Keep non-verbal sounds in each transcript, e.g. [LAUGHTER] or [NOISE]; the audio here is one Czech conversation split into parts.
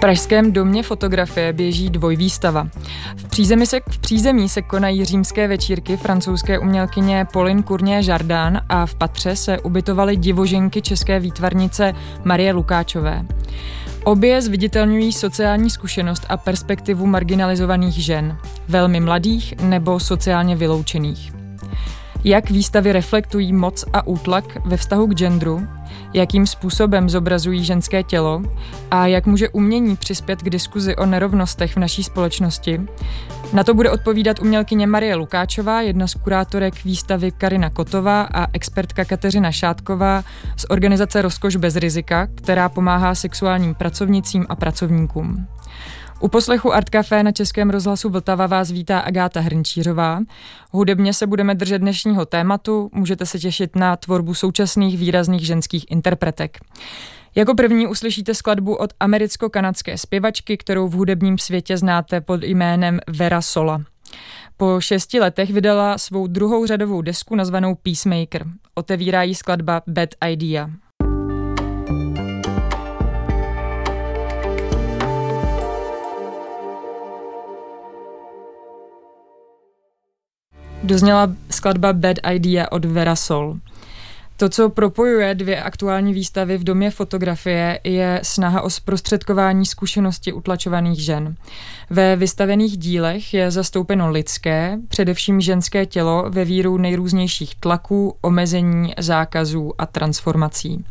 pražském domě fotografie běží dvojvýstava. V přízemí, se, v přízemí se konají římské večírky francouzské umělkyně Pauline Cournier Jardin a v patře se ubytovaly divoženky české výtvarnice Marie Lukáčové. Obě zviditelňují sociální zkušenost a perspektivu marginalizovaných žen, velmi mladých nebo sociálně vyloučených. Jak výstavy reflektují moc a útlak ve vztahu k genderu, jakým způsobem zobrazují ženské tělo a jak může umění přispět k diskuzi o nerovnostech v naší společnosti. Na to bude odpovídat umělkyně Marie Lukáčová, jedna z kurátorek výstavy Karina Kotová a expertka Kateřina Šátková z organizace Rozkoš bez rizika, která pomáhá sexuálním pracovnicím a pracovníkům. U poslechu Art Café na Českém rozhlasu Vltava vás vítá Agáta Hrnčířová. Hudebně se budeme držet dnešního tématu, můžete se těšit na tvorbu současných výrazných ženských interpretek. Jako první uslyšíte skladbu od americko-kanadské zpěvačky, kterou v hudebním světě znáte pod jménem Vera Sola. Po šesti letech vydala svou druhou řadovou desku nazvanou Peacemaker. Otevírá jí skladba Bad Idea. Dozněla skladba Bad Idea od Vera Sol. To, co propojuje dvě aktuální výstavy v domě fotografie, je snaha o zprostředkování zkušenosti utlačovaných žen. Ve vystavených dílech je zastoupeno lidské, především ženské tělo ve víru nejrůznějších tlaků, omezení, zákazů a transformací.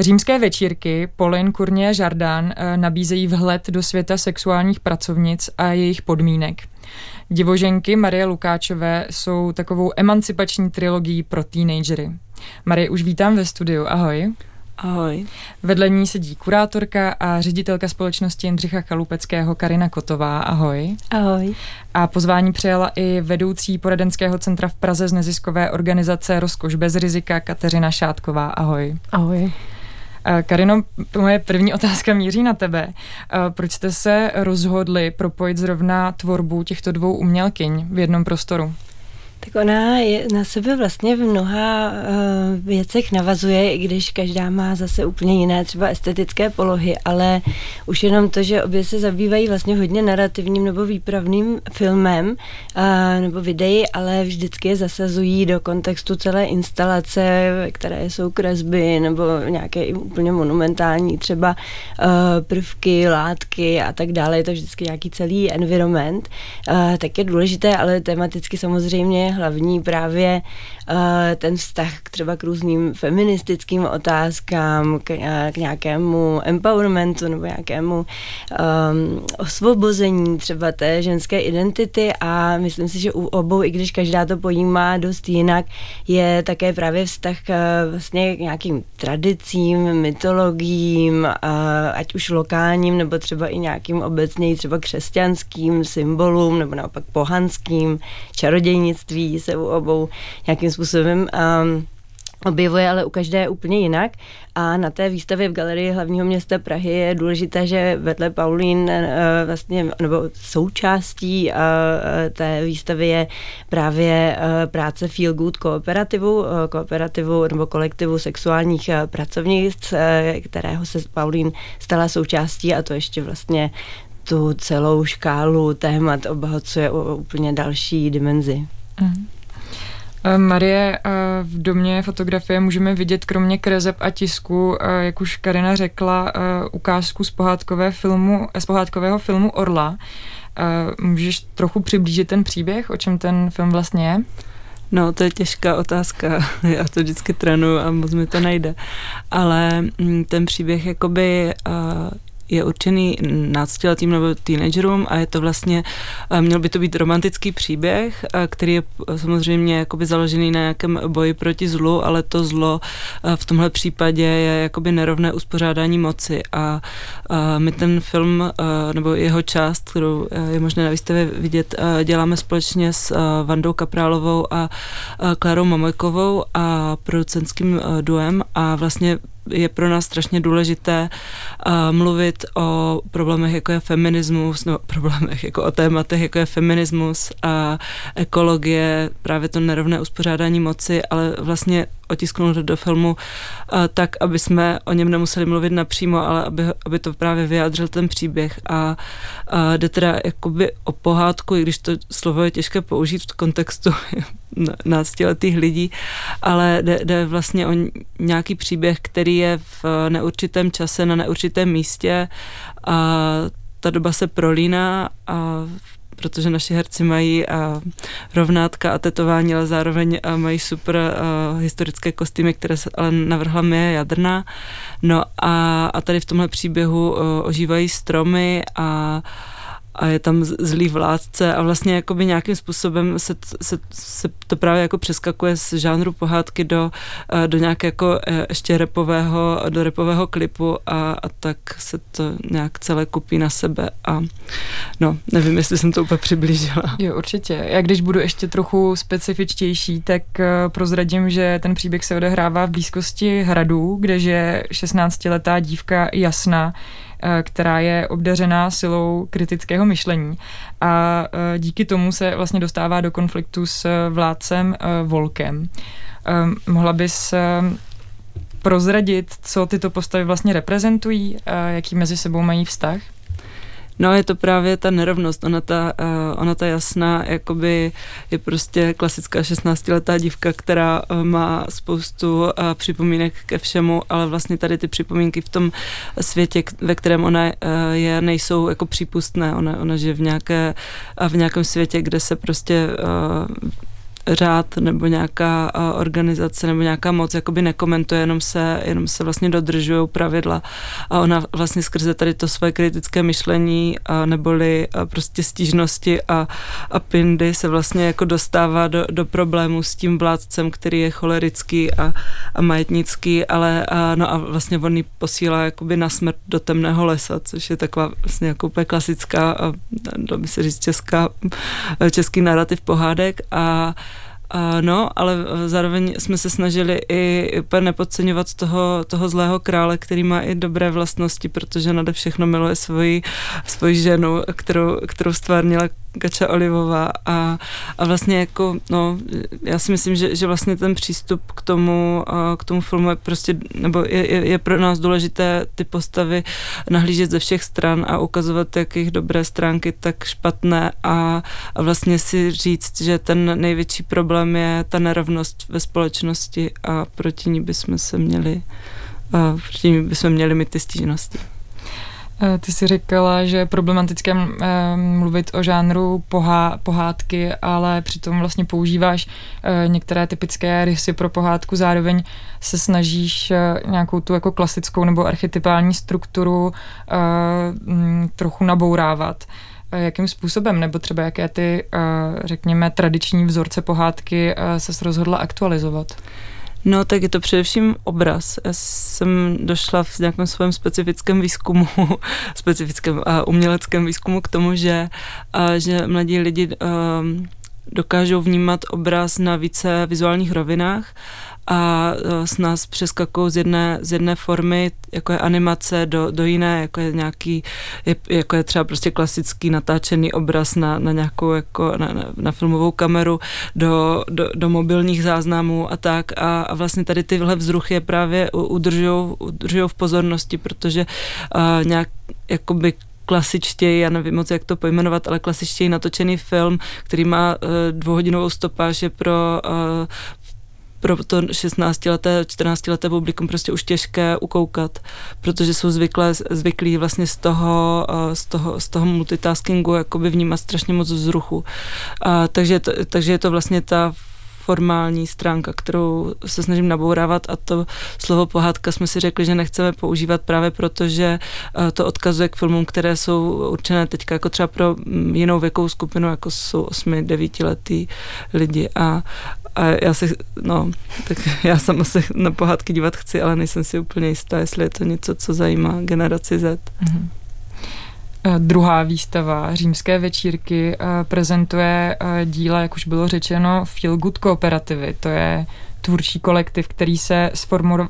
Římské večírky Pauline Cournier Jardin eh, nabízejí vhled do světa sexuálních pracovnic a jejich podmínek. Divoženky Marie Lukáčové jsou takovou emancipační trilogií pro teenagery. Marie, už vítám ve studiu. Ahoj. Ahoj. Vedle ní sedí kurátorka a ředitelka společnosti Jindřicha Chalupeckého Karina Kotová. Ahoj. Ahoj. A pozvání přijala i vedoucí poradenského centra v Praze z neziskové organizace Rozkoš bez rizika Kateřina Šátková. Ahoj. Ahoj. Karino, moje první otázka míří na tebe. Proč jste se rozhodli propojit zrovna tvorbu těchto dvou umělkyň v jednom prostoru? Tak ona je na sebe vlastně v mnoha uh, věcech navazuje, i když každá má zase úplně jiné třeba estetické polohy, ale už jenom to, že obě se zabývají vlastně hodně narrativním nebo výpravným filmem uh, nebo videí, ale vždycky je zasazují do kontextu celé instalace, které jsou kresby nebo nějaké úplně monumentální třeba uh, prvky, látky a tak dále. Je to vždycky nějaký celý environment. Uh, tak je důležité, ale tematicky samozřejmě hlavní právě ten vztah třeba k různým feministickým otázkám, k, uh, k nějakému empowermentu nebo nějakému um, osvobození třeba té ženské identity. A myslím si, že u obou, i když každá to pojímá dost jinak, je také právě vztah k, vlastně k nějakým tradicím, mytologiím, uh, ať už lokálním nebo třeba i nějakým obecněji třeba křesťanským symbolům nebo naopak pohanským, čarodějnictví, se u obou nějakým způsobem um, objevuje, ale u každé je úplně jinak. A na té výstavě v Galerii hlavního města Prahy je důležité, že vedle Paulín uh, vlastně, nebo součástí uh, té výstavy je právě práce Feel Good kooperativu, kooperativu nebo kolektivu sexuálních pracovnic, kterého se Paulín stala součástí a to ještě vlastně tu celou škálu témat obohacuje o úplně další dimenzi. Mm. Marie, eh, v domě fotografie můžeme vidět kromě krezeb a tisku, eh, jak už Karina řekla, ukázku z, pohádkové filmu, z pohádkového filmu Orla. Můžeš trochu přiblížit ten příběh, o čem ten film vlastně je? No, to je těžká otázka. [LAUGHS] Já to vždycky trénuju a moc mi to nejde. Ale mm, ten příběh jakoby je určený náctiletým nebo teenagerům a je to vlastně, eh, měl by to být romantický příběh, eh, který je samozřejmě jakoby založený na nějakém boji proti zlu, ale to zlo eh, v tomhle případě je jakoby nerovné uspořádání moci. A my ten film nebo jeho část, kterou je možné na výstavě vidět, děláme společně s Vandou Kaprálovou a Klárou Mamojkovou a producentským duem. A vlastně je pro nás strašně důležité uh, mluvit o problémech, jako je feminismus, nebo problémech, jako o tématech, jako je feminismus a ekologie, právě to nerovné uspořádání moci, ale vlastně otisknout do filmu tak, aby jsme o něm nemuseli mluvit napřímo, ale aby, aby to právě vyjádřil ten příběh. A, a jde teda jakoby o pohádku, i když to slovo je těžké použít v kontextu [LAUGHS] náctiletých lidí, ale jde, jde vlastně o nějaký příběh, který je v neurčitém čase na neurčitém místě. A ta doba se prolíná a protože naši herci mají a, rovnátka a tetování, ale zároveň a, mají super a, historické kostýmy, které se ale navrhla mě Jadrna. No a, a tady v tomhle příběhu ožívají stromy a a je tam zlý vládce a vlastně jakoby nějakým způsobem se, se, se to právě jako přeskakuje z žánru pohádky do, eh, do nějakého jako eh, ještě repového, do repového klipu a, a tak se to nějak celé kupí na sebe a no, nevím, jestli jsem to úplně přiblížila. Jo, určitě. Já když budu ještě trochu specifičtější, tak eh, prozradím, že ten příběh se odehrává v blízkosti hradu, kde je 16-letá dívka Jasna, která je obdařená silou kritického myšlení a eh, díky tomu se vlastně dostává do konfliktu s vládcem eh, Volkem. Mohla bys prozradit, co tyto postavy vlastně reprezentují, jaký mezi sebou mají vztah? No je to právě ta nerovnost, ona ta, uh, ona ta jasná, jakoby je prostě klasická 16-letá dívka, která uh, má spoustu uh, připomínek ke všemu, ale vlastně tady ty připomínky v tom světě, ve kterém ona uh, je, nejsou jako přípustné. Ona, ona žije v, nějaké, v nějakém světě, kde se prostě uh, řád nebo nějaká organizace nebo nějaká moc jakoby nekomentuje, jenom se, jenom se vlastně dodržují pravidla. A ona vlastně skrze tady to své kritické myšlení a neboli a prostě stížnosti a, a pindy se vlastně jako dostává do, do problému s tím vládcem, který je cholerický a, a majetnický, ale a, no a vlastně on ji posílá jakoby na smrt do temného lesa, což je taková vlastně jako úplně klasická, dalo by se říct česká, český narrativ pohádek. A a no, ale zároveň jsme se snažili i úplně nepodceňovat toho, toho zlého krále, který má i dobré vlastnosti, protože nade všechno miluje svoji, svoji ženu, kterou, kterou stvárnila Kača Olivová a, a vlastně jako, no, já si myslím, že, že vlastně ten přístup k tomu, k tomu filmu je prostě, nebo je, je, je pro nás důležité ty postavy nahlížet ze všech stran a ukazovat jak jejich dobré stránky, tak špatné a, a vlastně si říct, že ten největší problém je ta nerovnost ve společnosti a proti ní bychom se měli, proti ní bychom měli mít ty stížnosti. Eh, ty jsi říkala, že je problematické eh, mluvit o žánru pohá, pohádky, ale přitom vlastně používáš eh, některé typické rysy pro pohádku, zároveň se snažíš nějakou tu jako klasickou nebo archetypální strukturu mm, trochu nabourávat. Jakým způsobem, nebo třeba jaké ty, řekněme, tradiční vzorce pohádky se rozhodla aktualizovat? No, tak je to především obraz. Já jsem došla v nějakém svém specifickém výzkumu, [LAUGHS] specifickém uh, uměleckém výzkumu k tomu, že, uh, že mladí lidi uh, dokážou vnímat obraz na více vizuálních rovinách a e, s nás přeskakují z jedné, z jedné formy, jako je animace, do, do jiné, jako je nějaký, jako je třeba prostě klasický natáčený obraz na, na nějakou, jako na, na, na filmovou kameru, do, do, do mobilních záznamů a tak. A, a vlastně tady tyhle vzruchy je právě udržují v pozornosti, protože uh, nějak jakoby klasičtěji, já nevím moc, jak to pojmenovat, ale klasičtěji natočený film, který má uh, dvouhodinovou stopáž, je pro, pro to 16-leté, 14-leté publikum prostě už těžké ukoukat, protože jsou zvyklé, zvyklí vlastně z toho, uh, z toho, z toho multitaskingu jakoby vnímat strašně moc vzruchu. A, takže, to, takže je to vlastně ta formální stránka, kterou se snažím nabourávat a to slovo pohádka jsme si řekli, že nechceme používat právě proto, že eh, to odkazuje k filmům, které jsou určené teďka jako třeba pro mm, jinou věkovou skupinu, jako jsou 8-9 letý lidi a, a já si, no, tak já sama se na pohádky dívat chci, ale nejsem si úplně jistá, jestli je to něco, co zajímá generaci Z. Mm-hmm. Druhá výstava Římské večírky eh, prezentuje eh, díla, jak už bylo řečeno, Feel Good Kooperativy. To je tvůrčí kolektiv, který se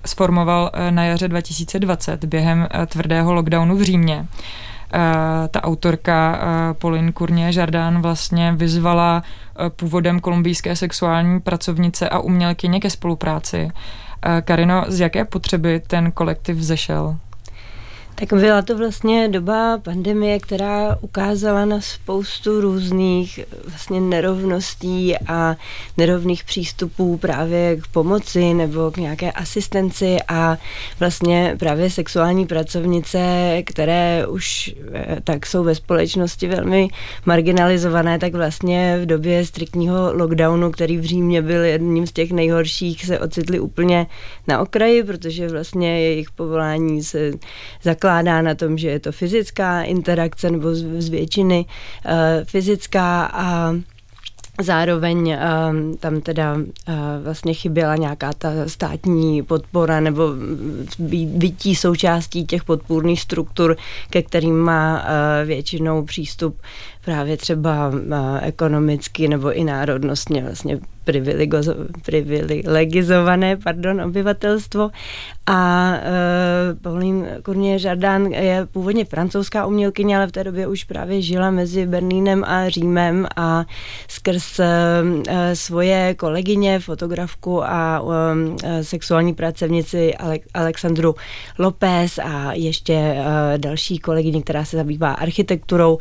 sformoval na jaře 2020 během tvrdého lockdownu v Římě. Ta autorka Pauline Kurně Žardán vlastně vyzvala původem kolumbijské sexuální pracovnice a umělkyně ke spolupráci. Karino, z jaké potřeby ten kolektiv vzešel? Tak byla to vlastně doba pandemie, která ukázala na spoustu různých vlastně nerovností a nerovných přístupů právě k pomoci nebo k nějaké asistenci a vlastně právě sexuální pracovnice, které už eh, tak jsou ve společnosti velmi marginalizované, tak vlastně v době striktního lockdownu, který v Římě byl jedním z těch nejhorších, se ocitli úplně na okraji, protože vlastně jejich povolání se zakládá zakládá na tom, že je to fyzická interakce nebo z, z většiny uh, fyzická a Zároveň um, tam teda uh, vlastně chyběla nějaká ta státní podpora nebo bytí součástí těch podpůrných struktur, ke kterým má uh, většinou přístup právě třeba uh, ekonomicky nebo i národnostně vlastně privilegizované pardon, obyvatelstvo. A uh, Paulín Kurně Žardán je původně francouzská umělkyně, ale v té době už právě žila mezi Berlínem a Římem a skrz uh, svoje kolegyně, fotografku a uh, sexuální pracovnici Ale- Alexandru López a ještě uh, další kolegyně, která se zabývá architekturou, uh,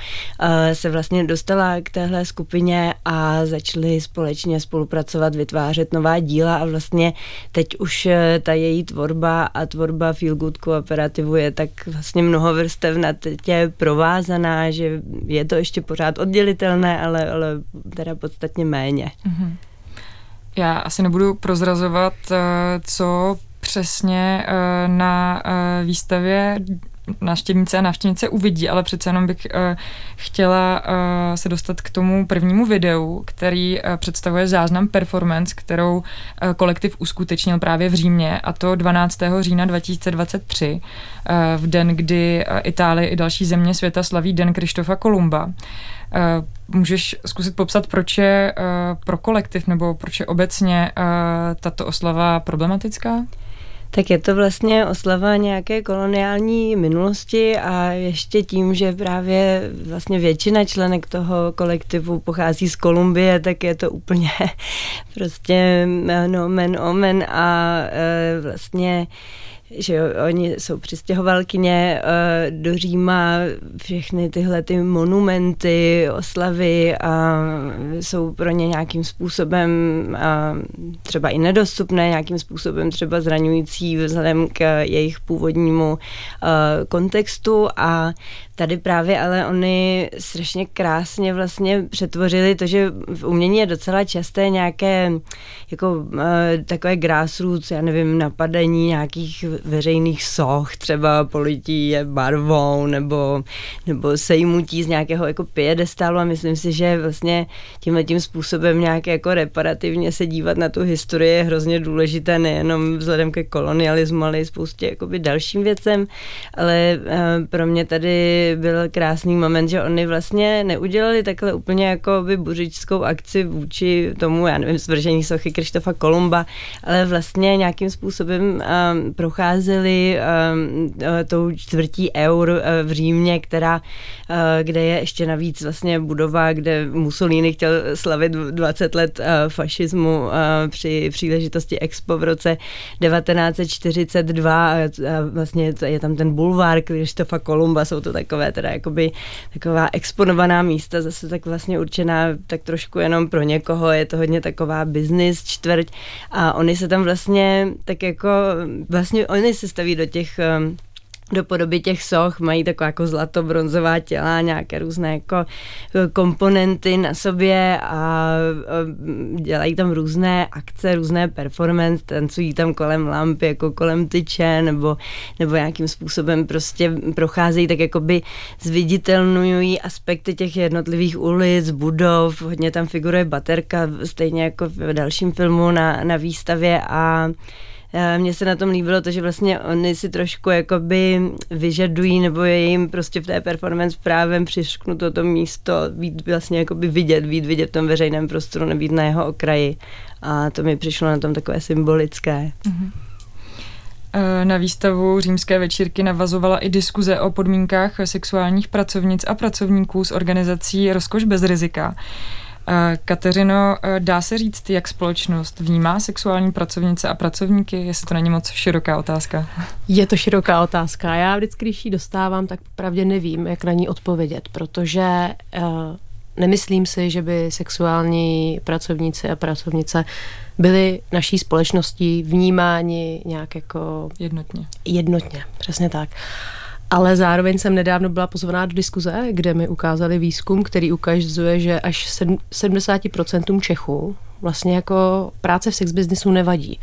se vlastně dostala k téhle skupině a začali společně spolupracovat pracovat, vytvářet nová díla a vlastně teď už eh, ta její tvorba a tvorba Feel Good kooperativu je tak vlastně mnoho vrstev na tě provázaná, že je to ještě pořád oddělitelné, ale, ale teda podstatně méně. Mm-hmm. Já asi nebudu prozrazovat, eh, co přesně eh, na výstavě návštěvnice a návštěvnice uvidí, ale přece jenom bych uh, chtěla uh, se dostat k tomu prvnímu videu, který uh, představuje záznam performance, kterou kolektiv uskutečnil právě v Římě a to 12. října 2023, uh, v den, kdy Itálie i další země světa slaví Den Krištofa Kolumba. Můžeš zkusit popsat, proč je pro kolektiv nebo proč je obecně tato oslava problematická? Tak je to vlastně oslava nějaké koloniální minulosti a ještě tím, že právě vlastně většina členek toho kolektivu pochází z Kolumbie, tak je to úplně [LAUGHS] prostě no men omen a e, vlastně že jo, oni jsou přistěhovalkyně uh, do Říma, všechny tyhle ty monumenty, oslavy a jsou pro ně nějakým způsobem uh, třeba i nedostupné, nějakým způsobem třeba zraňující vzhledem k jejich původnímu uh, kontextu. A Tady právě ale oni strašně krásně vlastně přetvořili to, že v umění je docela časté nějaké jako uh, takové grassroots, já nevím, napadení nějakých veřejných soch, třeba polití je barvou nebo, nebo sejmutí z nějakého jako piedestálu. A myslím si, že vlastně tímhle tím způsobem nějak jako reparativně se dívat na tu historii je hrozně důležité nejenom vzhledem ke kolonialismu, ale i spoustě jakoby dalším věcem, ale uh, pro mě tady byl krásný moment, že oni vlastně neudělali takhle úplně jako by buřičskou akci vůči tomu, já nevím, svržení sochy Krištofa Kolumba, ale vlastně nějakým způsobem um, procházeli um, tou čtvrtí eur uh, v Římě, která, uh, kde je ještě navíc vlastně budova, kde Mussolini chtěl slavit 20 let uh, fašismu uh, při příležitosti Expo v roce 1942 a, vlastně je tam ten bulvár Krištofa Kolumba, jsou to takové takové teda jakoby taková exponovaná místa, zase tak vlastně určená tak trošku jenom pro někoho, je to hodně taková business čtvrť a oni se tam vlastně tak jako, vlastně oni se staví do těch um, do podoby těch soch mají taková jako zlato-bronzová těla, nějaké různé jako eh, komponenty na sobě a dělají tam různé akce, různé performance, tancují tam kolem lampy, jako kolem tyče, nebo, nebo nějakým způsobem prostě procházejí, tak jakoby zviditelnují aspekty těch jednotlivých ulic, budov, hodně tam figuruje baterka, stejně jako v dalším filmu na, na výstavě a mně se na tom líbilo to, že vlastně oni si trošku jakoby vyžadují, nebo je jim prostě v té performance právem přišknuto to místo, být vlastně jakoby vidět, být vidět v tom veřejném prostoru, nebýt na jeho okraji. A to mi přišlo na tom takové symbolické. Mm-hmm. Eh, na výstavu Římské večírky navazovala i diskuze o podmínkách sexuálních pracovnic a pracovníků s organizací Rozkoš bez rizika. Eh, Kateřino, eh, dá se říct, jak společnost vnímá sexuální pracovnice a pracovníky, jestli to není moc široká otázka? Je to široká otázka. Já vždycky, když ji dostávám, tak pravdě nevím, jak na ní odpovědět, protože uh, nemyslím si, že by sexuální pracovníci a pracovnice byli naší společností vnímáni nějak jako... Jednotně. Jednotně, přesně tak. Ale zároveň jsem nedávno byla pozvaná do diskuze, kde mi ukázali výzkum, který ukazuje, že až 70% Čechů vlastně jako práce v sex businessu nevadí.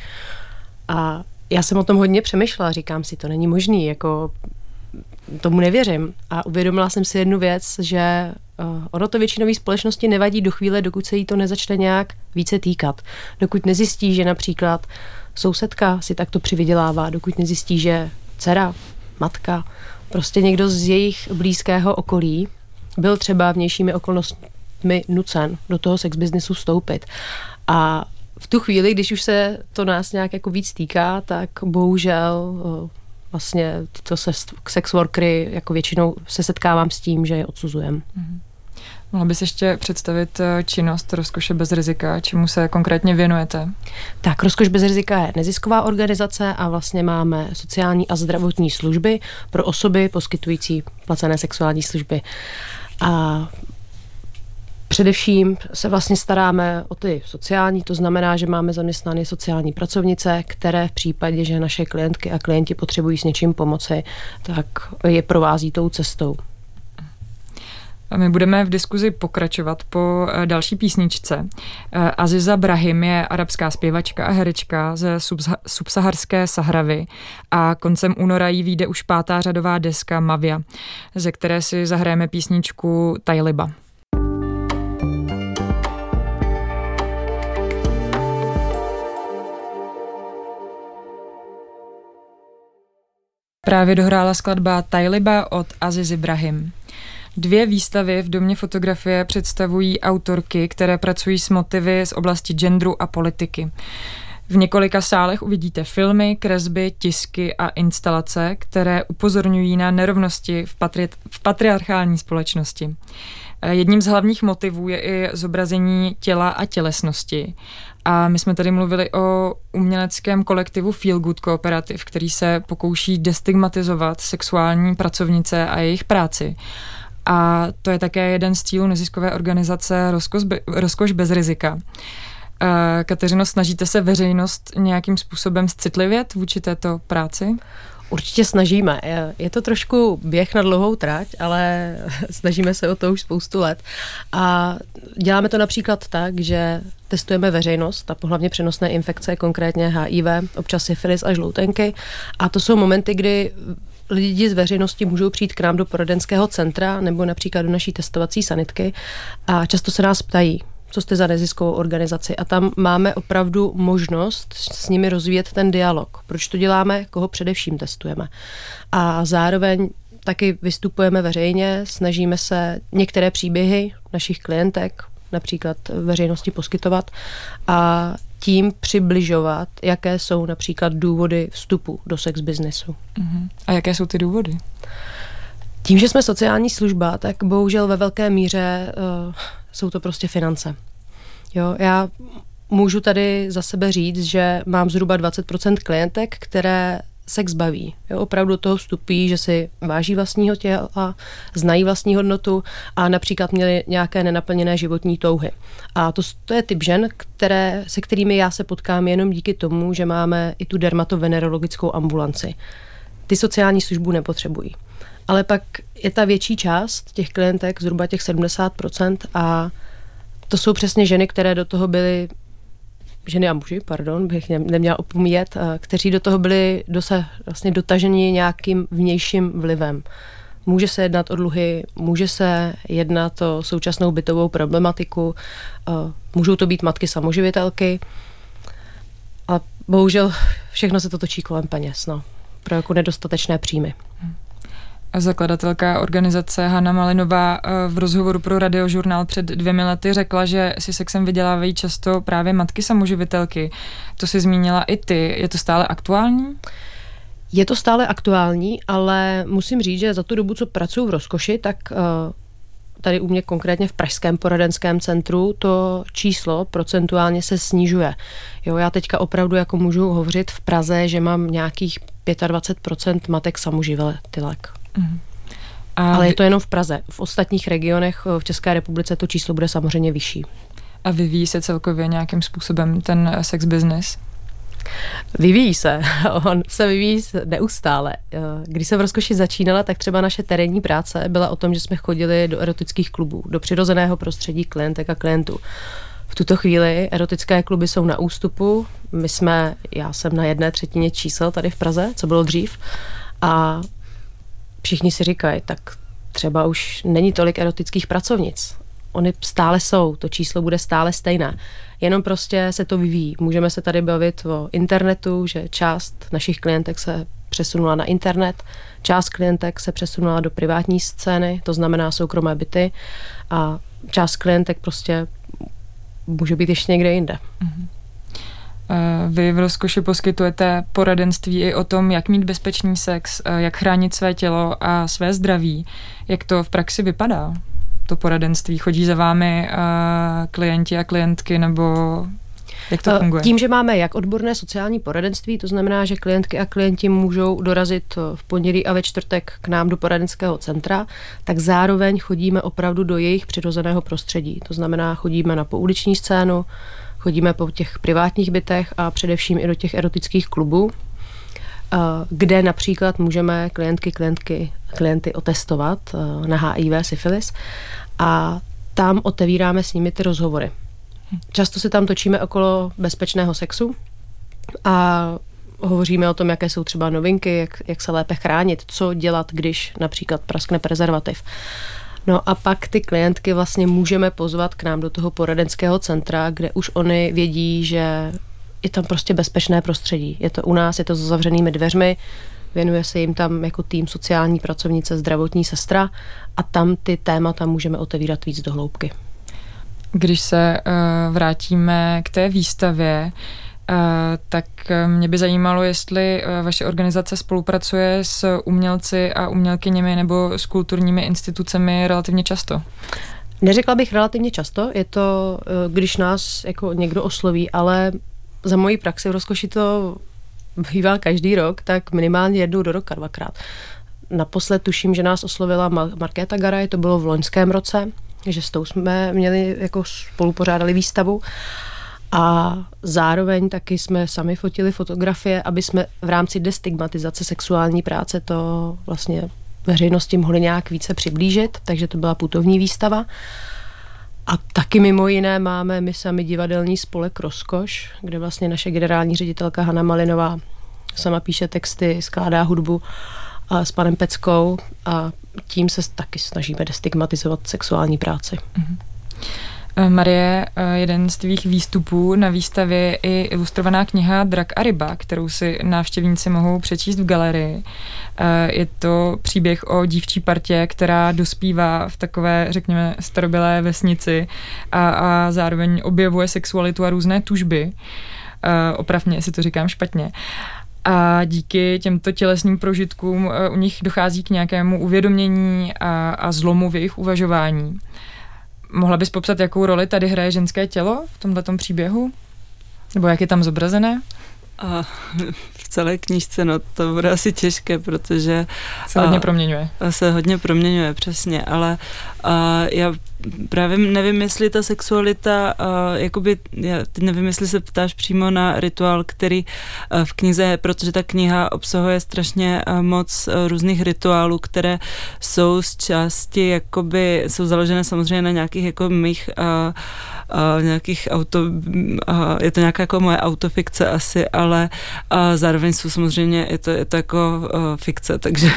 A já jsem o tom hodně přemýšlela, říkám si, to není možný, jako tomu nevěřím. A uvědomila jsem si jednu věc, že uh, ono to většinové společnosti nevadí do chvíle, dokud se jí to nezačne nějak více týkat. Dokud nezjistí, že například sousedka si takto přivydělává, dokud nezjistí, že dcera, matka, prostě někdo z jejich blízkého okolí byl třeba vnějšími okolnostmi nucen do toho sex businessu vstoupit. A v tu chvíli, když už se to nás nějak jako víc týká, tak bohužel uh, vlastně tyto sex workery jako většinou se setkávám s tím, že je odsuzujem. Mm-hmm. Mohla bys ještě představit eh, činnost Rozkoše bez rizika, čemu se konkrétně věnujete? Tak, Rozkoš bez rizika je nezisková organizace a vlastně máme sociální a zdravotní služby pro osoby poskytující placené sexuální služby. A Především se vlastně staráme o ty sociální, to znamená, že máme zaměstnány sociální pracovnice, které v případě, že naše klientky a klienti potřebují s něčím pomoci, tak je provází tou cestou. A my budeme v diskuzi pokračovat po eh, další písničce. Eh, Aziza Brahim je arabská zpěvačka a herečka ze subsaharské Sahravy a koncem února jí vyjde už pátá řadová deska Mavia, ze které si zahrajeme písničku Tajliba. Právě dohrála skladba Tajliba od Aziz Ibrahim. Dvě výstavy v Domě fotografie představují autorky, které pracují s motivy z oblasti genderu a politiky. V několika sálech uvidíte filmy, kresby, tisky a instalace, které upozorňují na nerovnosti v, patri- v patriarchální společnosti. Jedním z hlavních motivů je i zobrazení těla a tělesnosti. A my jsme tady mluvili o uměleckém kolektivu Feel Good Cooperative, který se pokouší destigmatizovat sexuální pracovnice a jejich práci. A to je také jeden z cílů neziskové organizace Rozkoš, bez rizika. Kateřino, snažíte se veřejnost nějakým způsobem citlivět vůči této práci? Určitě snažíme. Je to trošku běh na dlouhou trať, ale [LAUGHS] snažíme se o to už spoustu let. A děláme to například tak, že testujeme veřejnost a pohlavně přenosné infekce, konkrétně HIV, občas syfilis a žloutenky. A to jsou momenty, kdy lidi z veřejnosti můžou přijít k nám do poradenského centra nebo například do naší testovací sanitky a často se nás ptají, co jste za neziskovou organizaci. A tam máme opravdu možnost s nimi rozvíjet ten dialog. Proč to děláme, koho především testujeme. A zároveň taky vystupujeme veřejně, snažíme se některé příběhy našich klientek, například veřejnosti poskytovat a tím přibližovat, jaké jsou například důvody vstupu do sex businessu. Uh-huh. A jaké jsou ty důvody? Tím, že jsme sociální služba, tak bohužel ve velké míře uh, jsou to prostě finance. Jo, já můžu tady za sebe říct, že mám zhruba 20% klientek, které sex baví. Jo, opravdu toho vstupí, že si váží vlastního těla, znají vlastní hodnotu a například měli nějaké nenaplněné životní touhy. A to, to je typ žen, které, se kterými já se potkám jenom díky tomu, že máme i tu dermatovenerologickou ambulanci. Ty sociální službu nepotřebují. Ale pak je ta větší část těch klientek, zhruba těch 70% a to jsou přesně ženy, které do toho byly ženy a muži, pardon, bych neměla opomíjet, eh, kteří do toho byli dosa, vlastně dotaženi nějakým vnějším vlivem. Může se jednat o dluhy, může se jednat o současnou bytovou problematiku, eh, můžou to být matky samoživitelky, ale bohužel všechno se to točí kolem peněz, no, pro jako nedostatečné příjmy. Hmm zakladatelka organizace Hanna Malinová eh, v rozhovoru pro radiožurnál před dvěmi lety řekla, že si sexem vydělávají často právě matky samoživitelky. To si zmínila i ty. Je to stále aktuální? Je to stále aktuální, ale musím říct, že za tu dobu, co pracuji v rozkoši, tak uh, tady u mě konkrétně v Pražském poradenském centru to číslo procentuálně se snižuje. Jo, já teďka opravdu jako můžu hovořit v Praze, že mám nějakých 25% matek samoživitelek. Mm. A Ale je to jenom v Praze. V ostatních regionech v České republice to číslo bude samozřejmě vyšší. A vyvíjí se celkově nějakým způsobem ten sex business? Vyvíjí se, [LAUGHS] on se vyvíjí neustále. Eh, když jsem v rozkoši začínala, tak třeba naše terénní práce byla o tom, že jsme chodili do erotických klubů, do přirozeného prostředí klientek a klientů. V tuto chvíli erotické kluby jsou na ústupu. My jsme, já jsem na jedné třetině čísel tady v Praze, co bylo dřív. A všichni si říkají, tak třeba už není tolik erotických pracovnic. Oni stále jsou, to číslo bude stále stejné. Jenom prostě se to vyvíjí. Můžeme se tady bavit o internetu, že část našich klientek se přesunula na internet, část klientek se přesunula do privátní scény, to znamená soukromé byty a část klientek prostě může být ještě někde jinde. Mm-hmm. Vy v rozkoši poskytujete poradenství i o tom, jak mít bezpečný sex, eh, jak chránit své tělo a své zdraví. Jak to v praxi vypadá? To poradenství chodí za vámi uh, klienti a klientky nebo jak to funguje? Tím, že máme jak odborné sociální poradenství, to znamená, že klientky a klienti můžou dorazit v pondělí a ve čtvrtek k nám do poradenského centra, tak zároveň chodíme opravdu do jejich přirozeného prostředí. To znamená, chodíme na pouliční scénu, chodíme po těch privátních bytech a především i do těch erotických klubů, kde například můžeme klientky, klientky, klienty otestovat na HIV, syfilis a tam otevíráme s nimi ty rozhovory. Často se tam točíme okolo bezpečného sexu a hovoříme o tom, jaké jsou třeba novinky, jak, jak se lépe chránit, co dělat, když například praskne prezervativ. No a pak ty klientky vlastně můžeme pozvat k nám do toho poradenského centra, kde už oni vědí, že je tam prostě bezpečné prostředí. Je to u nás, je to s zavřenými dveřmi, věnuje se jim tam jako tým sociální pracovnice, zdravotní sestra a tam ty témata můžeme otevírat víc do hloubky. Když se uh, vrátíme k té výstavě, tak mě by zajímalo, jestli uh, vaše organizace spolupracuje s umělci a umělkyněmi nebo s kulturními institucemi relativně často. Neřekla bych relativně často, je to, když nás jako někdo osloví, ale za moji praxi v rozkoši to bývá každý rok, tak minimálně jednou do roka, dvakrát. Naposled tuším, že nás oslovila Markéta Garaj, to bylo v loňském roce, že s tou jsme měli, jako spolupořádali výstavu. A zároveň taky jsme sami fotili fotografie, aby jsme v rámci destigmatizace sexuální práce to vlastně veřejnosti mohli nějak více přiblížit, takže to byla putovní výstava. A taky mimo jiné máme my sami divadelní spolek Rozkoš, kde vlastně naše generální ředitelka Hanna Malinová sama píše texty, skládá hudbu a s panem Peckou a tím se taky snažíme destigmatizovat sexuální práci. Mm-hmm. Marie, eh, jeden z tvých výstupů na výstavě je i ilustrovaná kniha Drak a ryba, kterou si návštěvníci mohou přečíst v galerii. Eh, je to příběh o dívčí partě, která dospívá v takové, řekněme, starobylé vesnici a, a zároveň objevuje sexualitu a různé tužby. Opravně, jestli to říkám špatně a díky těmto tělesným prožitkům u nich dochází k nějakému uvědomění a, a zlomu v jejich uvažování. Mohla bys popsat, jakou roli tady hraje ženské tělo v tomto příběhu? Nebo jak je tam zobrazené? A v celé knížce, no to bude asi těžké, protože... Se hodně a, proměňuje. Se hodně proměňuje, přesně, ale a já právě nevím, jestli ta sexualita, a, jakoby, já teď nevím, jestli se ptáš přímo na rituál, který a, v knize je, protože ta kniha obsahuje strašně a, moc a, různých rituálů, které jsou z části, jakoby, jsou založené samozřejmě na nějakých jako mých a, a nějakých auto, a je to nějaká jako moje autofikce asi, ale a zároveň jsou samozřejmě, je to, je to jako a, fikce, takže,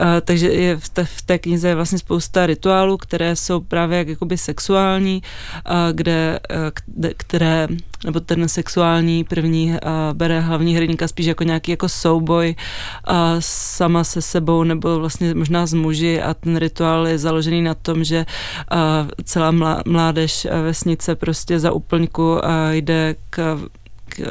a, [LAUGHS] takže je v, té, v té knize je vlastně spousta rituálů, které jsou právě jak, jakoby sexuální, a, kde, a, které nebo ten sexuální první a, bere hlavní hrdinka spíš jako nějaký jako souboj sama se sebou nebo vlastně možná s muži a ten rituál je založený na tom, že celá mládež vesnice prostě za úplňku jde k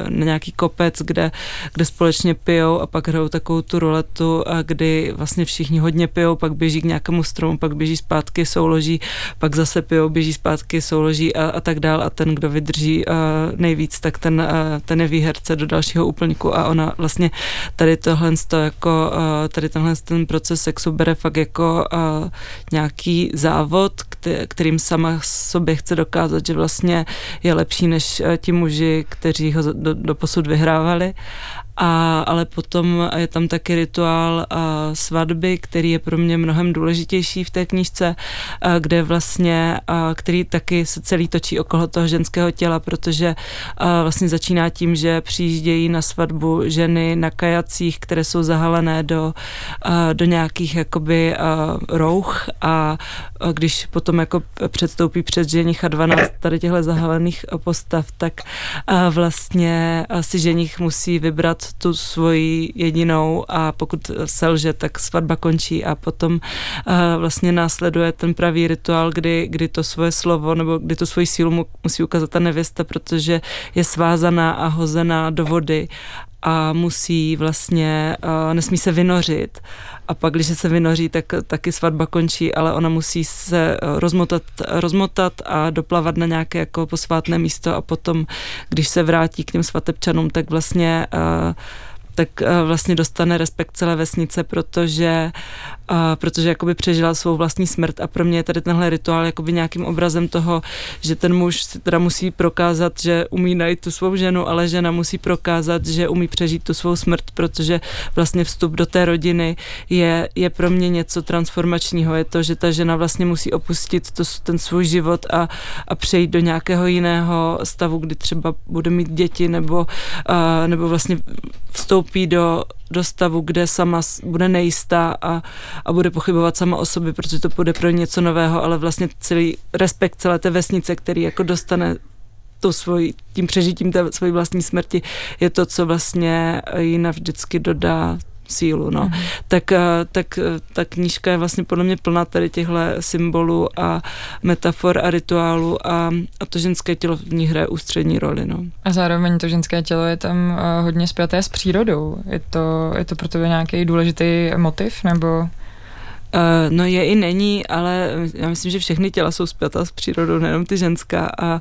na nějaký kopec, kde, kde společně pijou a pak hrajou takovou tu ruletu, kdy vlastně všichni hodně pijou, pak běží k nějakému stromu, pak běží zpátky, souloží, pak zase pijou, běží zpátky, souloží a, a tak dál. A ten, kdo vydrží nejvíc, tak ten, ten je výherce do dalšího úplňku a ona vlastně tady tohle to jako, tady tenhle ten proces sexu bere fakt jako nějaký závod, kterým sama sobě chce dokázat, že vlastně je lepší než ti muži, kteří ho do, do posud vyhrávali. A, ale potom je tam taky rituál a, svatby, který je pro mě mnohem důležitější v té knížce, a, kde vlastně, a, který taky se celý točí okolo toho ženského těla, protože a, vlastně začíná tím, že přijíždějí na svatbu ženy na kajacích, které jsou zahalené do, a, do nějakých jakoby a, rouch a když potom jako předstoupí před ženicha 12 tady těchto zahalených postav, tak vlastně si ženich musí vybrat tu svoji jedinou a pokud selže, tak svatba končí a potom vlastně následuje ten pravý rituál, kdy, kdy to svoje slovo nebo kdy tu svoji sílu mu, musí ukázat ta nevěsta, protože je svázaná a hozená do vody a musí vlastně, uh, nesmí se vynořit. A pak, když se vynoří, tak taky svatba končí, ale ona musí se rozmotat, rozmotat a doplavat na nějaké jako posvátné místo a potom, když se vrátí k těm svatebčanům, tak vlastně uh, tak vlastně dostane respekt celé vesnice, protože a protože jakoby přežila svou vlastní smrt a pro mě je tady tenhle rituál jakoby nějakým obrazem toho, že ten muž si teda musí prokázat, že umí najít tu svou ženu, ale žena musí prokázat, že umí přežít tu svou smrt, protože vlastně vstup do té rodiny je, je pro mě něco transformačního. Je to, že ta žena vlastně musí opustit to, ten svůj život a, a přejít do nějakého jiného stavu, kdy třeba bude mít děti nebo, a, nebo vlastně vstoupí do do stavu, kde sama bude nejistá a, a bude pochybovat sama o sobě, protože to bude pro něco nového, ale vlastně celý respekt celé té vesnice, který jako dostane to svoj, tím přežitím té svojí vlastní smrti, je to, co vlastně ji navždycky dodá sílu, no. Mm. Tak, eh, tak eh, ta knížka je vlastně podle mě plná tady těchto symbolů a metafor a rituálů a, a to ženské tělo v ní hraje ústřední roli, no. A zároveň to ženské tělo je tam eh, hodně spjaté s přírodou. Je to, je to pro tebe nějaký důležitý motiv, nebo... Uh, no je i není, ale já myslím, že všechny těla jsou zpětá s přírodou, nejenom ty ženská, a,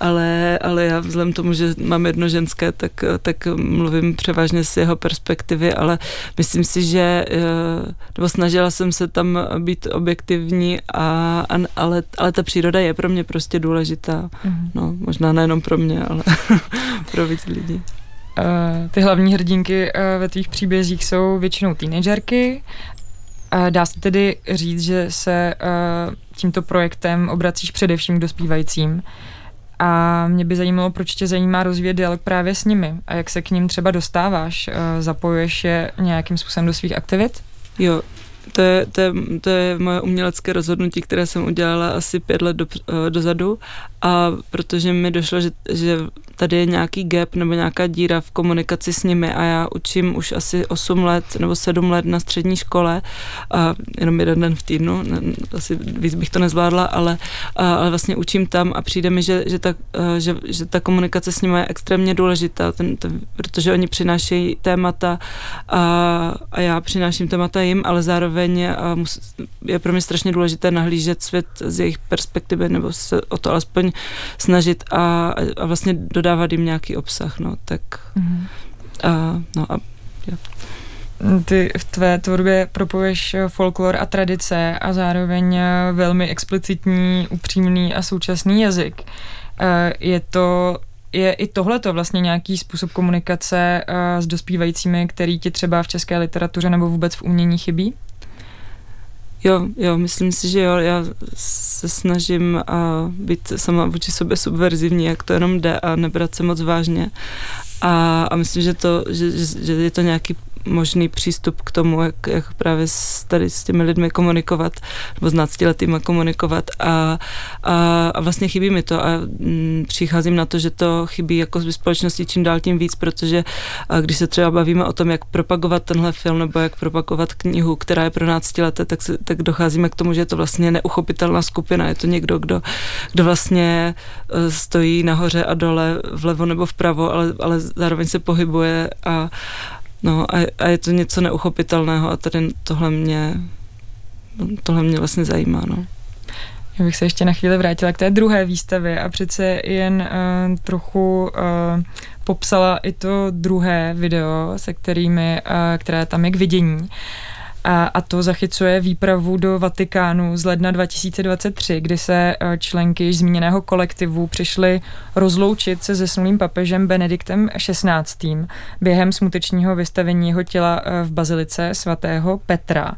ale, ale já vzhledem tomu, že mám jedno ženské, tak, tak mluvím převážně z jeho perspektivy, ale myslím si, že uh, nebo snažila jsem se tam být objektivní, a, a, ale, ale ta příroda je pro mě prostě důležitá. Mm. No, možná nejenom pro mě, ale [LAUGHS] pro víc lidí. Uh, ty hlavní hrdinky uh, ve tvých příbězích jsou většinou teenagerky Dá se tedy říct, že se eh, tímto projektem obracíš především k dospívajícím. A mě by zajímalo, proč tě zajímá rozvíjet dialog právě s nimi a jak se k ním třeba dostáváš. Eh, zapojuješ je nějakým způsobem do svých aktivit? Jo, to je, to, je, to je moje umělecké rozhodnutí, které jsem udělala asi pět let do, eh, dozadu a protože mi došlo, že, že tady je nějaký gap nebo nějaká díra v komunikaci s nimi a já učím už asi 8 let nebo 7 let na střední škole a jenom jeden den v týdnu, asi víc bych to nezvládla, ale, ale vlastně učím tam a přijde mi, že, že, ta, že, že ta komunikace s nimi je extrémně důležitá, ten, ten, protože oni přinášejí témata a, a já přináším témata jim, ale zároveň je pro mě strašně důležité nahlížet svět z jejich perspektivy nebo se o to alespoň snažit a, a vlastně dodávat jim nějaký obsah, no, tak mm-hmm. a, no a jo. Ty v tvé tvorbě propoješ folklor a tradice a zároveň velmi explicitní, upřímný a současný jazyk. Je to je i tohleto vlastně nějaký způsob komunikace s dospívajícími, který ti třeba v české literatuře nebo vůbec v umění chybí? Jo, jo, myslím si, že jo, já se snažím a být sama vůči sobě subverzivní, jak to jenom jde a nebrat se moc vážně. A, a myslím, že, to, že, že je to nějaký možný přístup k tomu, jak, jak právě s, tady s těmi lidmi komunikovat, nebo s náctiletými komunikovat. A, a, a vlastně chybí mi to a m, mm, přicházím na to, že to chybí jako z společnosti čím dál tím víc, protože a když se třeba bavíme o tom, jak propagovat tenhle film nebo jak propagovat knihu, která je pro náctileté, tak, tak docházíme k tomu, že je to vlastně neuchopitelná skupina, je to někdo, kdo, kdo vlastně e, stojí nahoře a dole, vlevo nebo vpravo, ale, ale zároveň se pohybuje a, no, a, a je to něco neuchopitelného a tady tohle mě, tohle mě vlastně zajímá. No. Já bych se ještě na chvíli vrátila k té druhé výstavě a přece jen uh, trochu uh, popsala i to druhé video, se kterými, uh, které tam je k vidění. A, a to zachycuje výpravu do Vatikánu z ledna 2023, kdy se členky již zmíněného kolektivu přišly rozloučit se zesnulým papežem Benediktem XVI. během smutečního vystavení jeho těla v bazilice svatého Petra.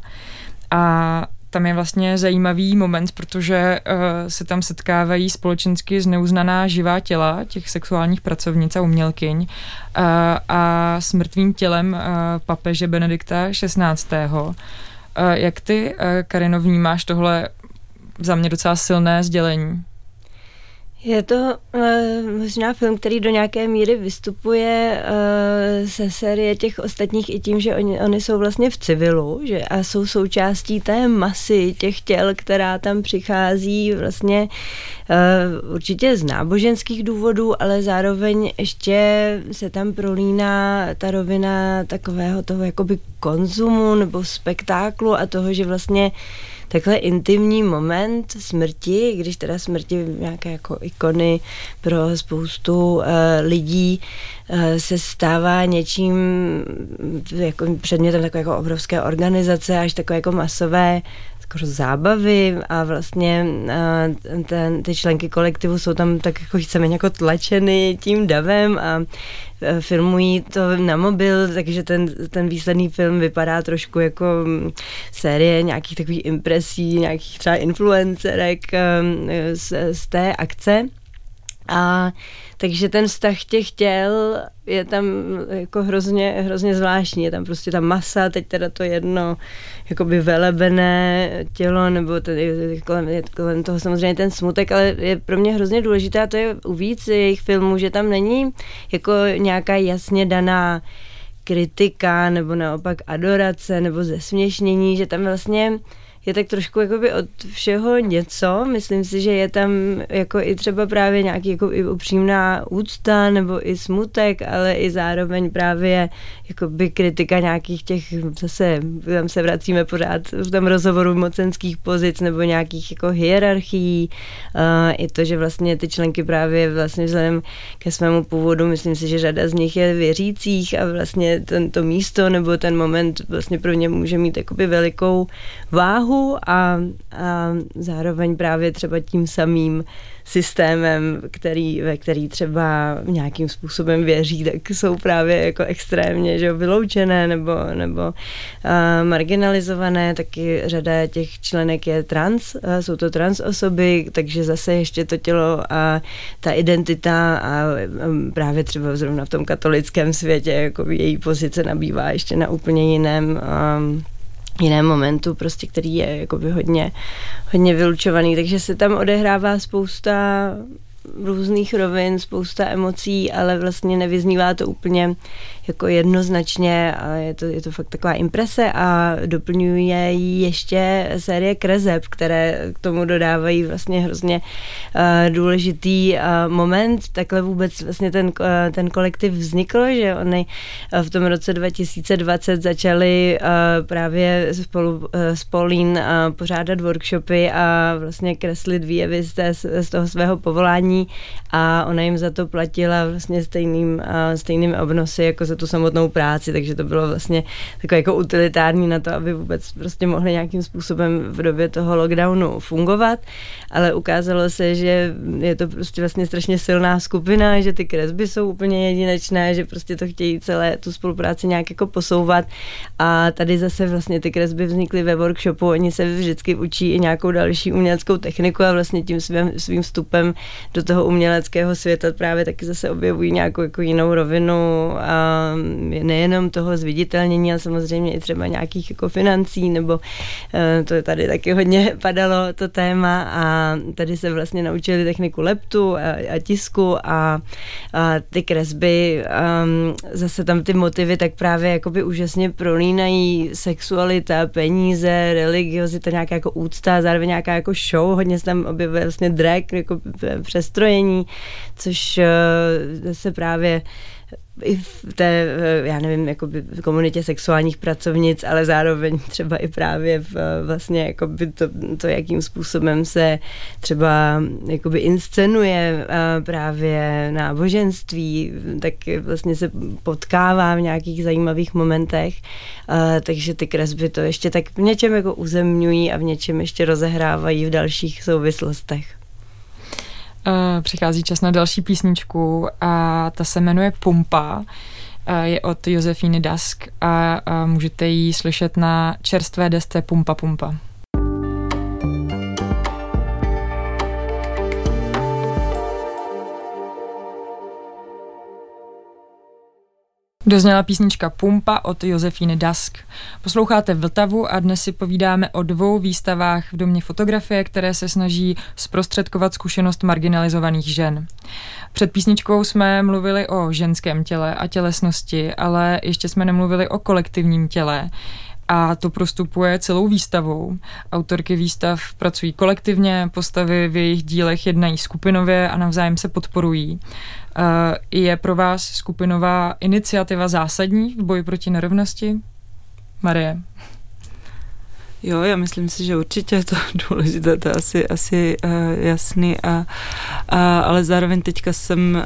A tam je vlastně zajímavý moment, protože uh, se tam setkávají společensky zneuznaná živá těla těch sexuálních pracovnic a umělkyň uh, a s mrtvým tělem uh, papeže Benedikta XVI. Uh, jak ty, uh, Karino, vnímáš tohle za mě docela silné sdělení? Je to uh, možná film, který do nějaké míry vystupuje uh, ze série těch ostatních i tím, že oni, oni jsou vlastně v civilu že, a jsou součástí té masy těch těl, která tam přichází vlastně uh, určitě z náboženských důvodů, ale zároveň ještě se tam prolíná ta rovina takového toho jakoby konzumu nebo spektáklu a toho, že vlastně takhle intimní moment smrti, když teda smrti nějaké jako ikony pro spoustu uh, lidí uh, se stává něčím jako předmětem takové jako obrovské organizace, až takové jako masové jako zábavy a vlastně uh, ten, ty členky kolektivu jsou tam tak jako víceméně jako tlačeny tím davem a Eh, filmují to na mobil, takže ten, ten výsledný film vypadá trošku jako mm, série nějakých takových impresí, nějakých třeba influencerek ehm, z, z té akce. A takže ten vztah těch těl je tam jako hrozně, hrozně zvláštní. Je tam prostě ta masa, teď teda to jedno jakoby velebené tělo, nebo je kolem, kolem toho samozřejmě ten smutek, ale je pro mě hrozně důležité a to je u víc jejich filmů, že tam není jako nějaká jasně daná kritika nebo naopak adorace nebo zesměšnění, že tam vlastně je tak trošku jakoby od všeho něco. Myslím si, že je tam jako i třeba právě nějaký jako i upřímná úcta nebo i smutek, ale i zároveň právě jakoby kritika nějakých těch, zase tam se vracíme pořád v tom rozhovoru mocenských pozic nebo nějakých jako hierarchií. Uh, I to, že vlastně ty členky právě vlastně vzhledem ke svému původu, myslím si, že řada z nich je věřících a vlastně tento místo nebo ten moment vlastně pro ně může mít jakoby velikou váhu úlohu a, a zároveň právě třeba tím samým systémem, který, ve který třeba nějakým způsobem věří, tak jsou právě jako extrémně že vyloučené nebo, nebo uh, marginalizované, taky řada těch členek je trans, uh, jsou to trans osoby, takže zase ještě to tělo a ta identita a um, právě třeba zrovna v tom katolickém světě jako její pozice nabývá ještě na úplně jiném um, jiném momentu, prostě, který je jakoby hodně, hodně vylučovaný, takže se tam odehrává spousta různých rovin, spousta emocí, ale vlastně nevyznívá to úplně jako jednoznačně a je to, je to fakt taková imprese a doplňuje ji ještě série kreseb, které k tomu dodávají vlastně hrozně uh, důležitý uh, moment. Takhle vůbec vlastně ten, uh, ten kolektiv vznikl, že oni v tom roce 2020 začali uh, právě spolu uh, s Paulín uh, pořádat workshopy a vlastně kreslit výjevy z, té, z toho svého povolání a ona jim za to platila vlastně stejným, uh, stejným obnosy jako za tu samotnou práci, takže to bylo vlastně takové jako utilitární na to, aby vůbec prostě mohli nějakým způsobem v době toho lockdownu fungovat, ale ukázalo se, že je to prostě vlastně strašně silná skupina, že ty kresby jsou úplně jedinečné, že prostě to chtějí celé tu spolupráci nějak jako posouvat. A tady zase vlastně ty kresby vznikly ve workshopu, oni se vždycky učí i nějakou další uměleckou techniku a vlastně tím svým, svým vstupem do toho uměleckého světa právě taky zase objevují nějakou jako jinou rovinu a nejenom toho zviditelnění, ale samozřejmě i třeba nějakých jako financí, nebo eh, to tady taky hodně [LAUGHS] padalo to téma a tady se vlastně naučili techniku leptu a, a tisku a, a ty kresby, a zase tam ty motivy tak právě jakoby úžasně prolínají sexualita, peníze, religiozita, nějaká jako úcta, zároveň nějaká jako show, hodně se tam objevuje vlastně drag, jako přestrojení, což eh, se právě i v té, eh, já nevím, jakoby v komunitě sexuálních pracovnic, ale zároveň [LAUGHS] třeba i právě v, eh, vlastně jakoby to, to, jakým způsobem se třeba jakoby inscenuje právě náboženství, tak vlastně se potkává v nějakých zajímavých momentech, takže ty kresby to ještě tak v něčem jako uzemňují a v něčem ještě rozehrávají v dalších souvislostech. Uh, přichází čas na další písničku a ta se jmenuje Pumpa. Uh, je od Josefíny Dask a můžete ji slyšet na čerstvé desce Pumpa Pumpa. Dozněla písnička Pumpa od Josefíny Dask. Posloucháte Vltavu a dnes si povídáme o dvou výstavách v domě fotografie, které se snaží zprostředkovat zkušenost marginalizovaných žen. Před písničkou jsme mluvili o ženském těle a tělesnosti, ale ještě jsme nemluvili o kolektivním těle a to prostupuje celou výstavou. Autorky výstav pracují kolektivně, postavy v jejich dílech jednají skupinově a navzájem se podporují. Eh, je pro vás skupinová iniciativa zásadní v boji proti nerovnosti? Marie. Jo, já myslím si, že určitě je to [LAUGHS] důležité, to je asi, asi uh, jasný, a, a, ale zároveň teďka jsem,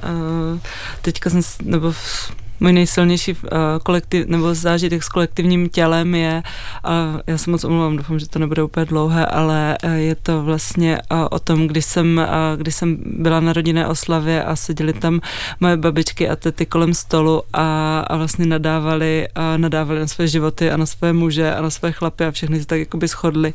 uh, teďka jsem, nebo v, můj nejsilnější uh, kolektiv, nebo zážitek s kolektivním tělem je, uh, já se moc omlouvám, doufám, že to nebude úplně dlouhé, ale uh, je to vlastně uh, o tom, když jsem, uh, když jsem byla na rodinné oslavě a seděli tam moje babičky a tety kolem stolu a, a vlastně nadávali, uh, nadávali na své životy a na své muže a na své chlapy a všechny se tak jakoby shodli.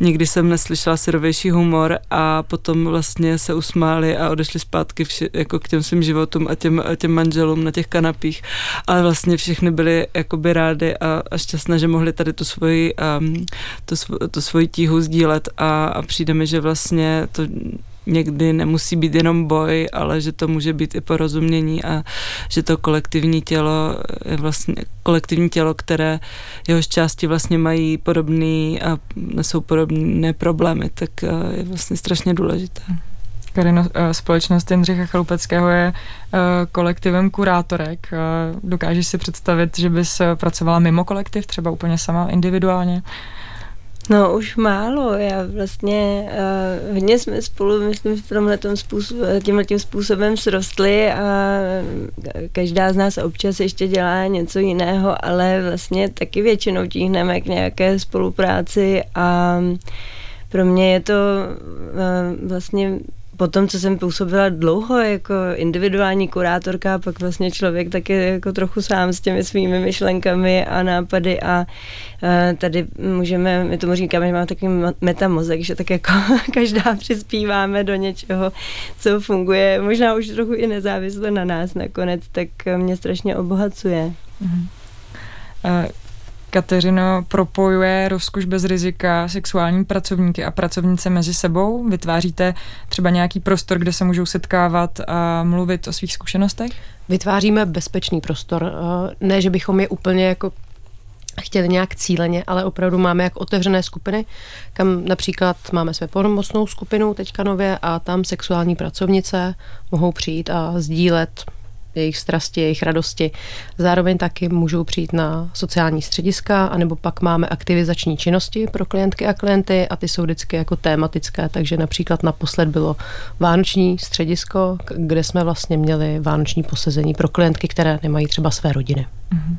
Nikdy jsem neslyšela syrovější humor a potom vlastně se usmáli a odešli zpátky vši, jako k těm svým životům a těm, a těm manželům na těch kanapích ale vlastně všichni byli jakoby rádi a, a šťastné, že mohli tady tu svoji, um, tu, svo, tu svoji tíhu sdílet a, a přijde mi, že vlastně to někdy nemusí být jenom boj, ale že to může být i porozumění a že to kolektivní tělo je vlastně kolektivní tělo, které jehož části vlastně mají podobný a nesou podobné problémy, tak eh, je vlastně strašně důležité. Karino, eh, společnost Jindřicha Chalupeckého je eh, kolektivem kurátorek. Eh, dokážeš si představit, že bys pracovala mimo kolektiv, třeba úplně sama individuálně? No už málo, já vlastně uh, hodně jsme spolu, myslím, v tomhle způsob, tímhle tím způsobem srostli a každá z nás občas ještě dělá něco jiného, ale vlastně taky většinou tíhneme k nějaké spolupráci a pro mě je to uh, vlastně po tom, co jsem působila dlouho jako individuální kurátorka, pak vlastně člověk taky jako trochu sám s těmi svými myšlenkami a nápady a tady můžeme, my tomu říkáme, že máme takový metamozek, že tak jako [LAUGHS] každá přispíváme do něčeho, co funguje, možná už trochu i nezávisle na nás nakonec, tak mě strašně obohacuje. Mm-hmm. Kateřino propojuje rozkoš bez rizika sexuální pracovníky a pracovnice mezi sebou? Vytváříte třeba nějaký prostor, kde se můžou setkávat a mluvit o svých zkušenostech? Vytváříme bezpečný prostor. Eh, ne, že bychom je úplně jako chtěli nějak cíleně, ale opravdu máme jak otevřené skupiny, kam například máme své pomocnou skupinu teďka nově a tam sexuální pracovnice mohou přijít a sdílet jejich strasti, jejich radosti. Zároveň taky můžou přijít na sociální střediska, anebo pak máme aktivizační činnosti pro klientky a klienty a ty jsou vždycky jako tématické, takže například naposled bylo vánoční středisko, kde jsme vlastně měli vánoční posezení pro klientky, které nemají třeba své rodiny. Mm-hmm.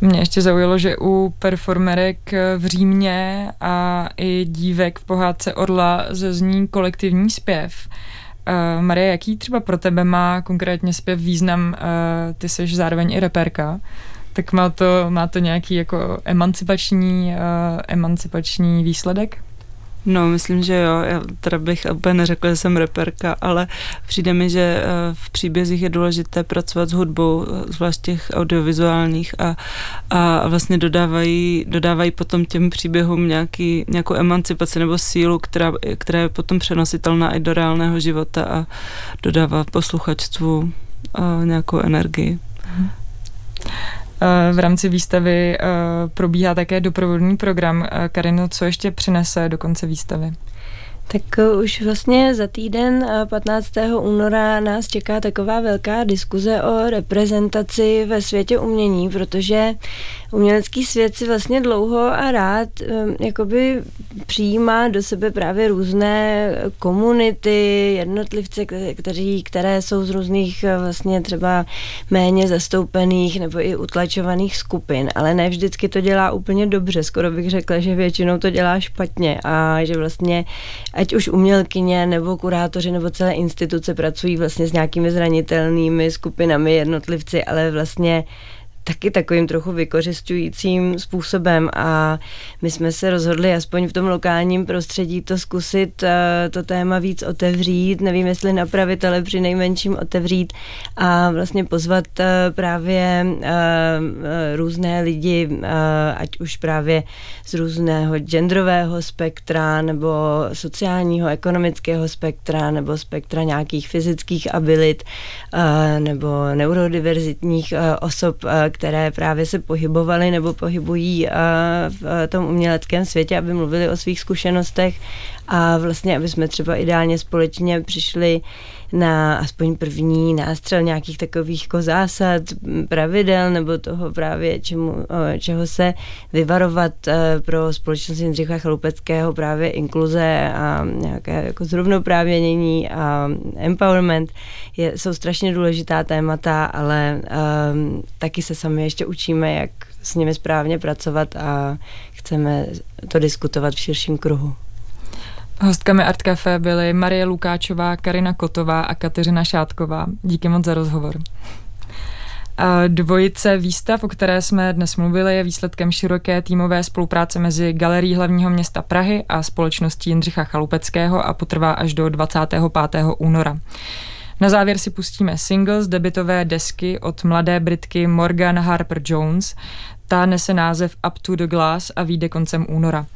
Mě ještě zaujalo, že u performerek v Římě a i dívek v pohádce Orla zazní kolektivní zpěv. Uh, Marie, jaký třeba pro tebe má konkrétně zpěv význam? Uh, ty jsi zároveň i reperka, tak má to, má to nějaký jako emancipační, uh, emancipační výsledek? No, myslím, že jo. Já teda bych úplně neřekla, že jsem reperka, ale přijde mi, že eh, v příbězích je důležité pracovat s hudbou, zvlášť těch audiovizuálních a, a vlastně dodávají, dodávají potom těm příběhům nějaký, nějakou emancipaci nebo sílu, která, která je potom přenositelná i do reálného života a dodává posluchačstvu eh, nějakou energii. Eh, v rámci výstavy eh, probíhá také doprovodný program. Eh, Karino, co ještě přinese do konce výstavy? Tak už vlastně za týden 15. února nás čeká taková velká diskuze o reprezentaci ve světě umění, protože umělecký svět si vlastně dlouho a rád um, jakoby přijímá do sebe právě různé komunity, jednotlivce, kteří, které jsou z různých uh, vlastně třeba méně zastoupených nebo i utlačovaných skupin, ale ne vždycky to dělá úplně dobře, skoro bych řekla, že většinou to dělá špatně a že vlastně ať už umělkyně nebo kurátoři nebo celé instituce pracují vlastně s nějakými zranitelnými skupinami, jednotlivci, ale vlastně taky takovým trochu vykořišťujícím způsobem a my jsme se rozhodli aspoň v tom lokálním prostředí to zkusit eh, to téma víc otevřít, nevím jestli napravit, ale při nejmenším otevřít a vlastně pozvat eh, právě eh, různé lidi, ať už právě z různého genderového spektra nebo sociálního, ekonomického spektra nebo spektra nějakých fyzických abilit nebo neurodiverzitních osob, které právě se pohybovaly nebo pohybují eh, v eh, tom uměleckém světě, aby mluvili o svých zkušenostech a vlastně, aby jsme třeba ideálně společně přišli na aspoň první nástřel nějakých takových jako zásad, pravidel nebo toho právě, čemu, čeho se vyvarovat eh, pro společnost Jindřicha Chalupeckého, právě inkluze a nějaké jako zrovnoprávěnění a empowerment je, jsou strašně důležitá témata, ale um, taky se sami ještě učíme, jak s nimi správně pracovat a chceme to diskutovat v širším kruhu. Hostkami Art Café byly Marie Lukáčová, Karina Kotová a Kateřina Šátková. Díky moc za rozhovor. Dvojice výstav, o které jsme dnes mluvili, je výsledkem široké týmové spolupráce mezi Galerií hlavního města Prahy a společností Jindřicha Chalupeckého a potrvá až do 25. února. Na závěr si pustíme single z debitové desky od mladé Britky Morgan Harper Jones. Ta nese název Up to the Glass a vyjde koncem února.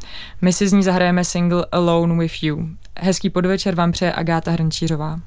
My si z ní zahrajeme single Alone with You. Hezký podvečer vám přeje Agáta Hrnčířová.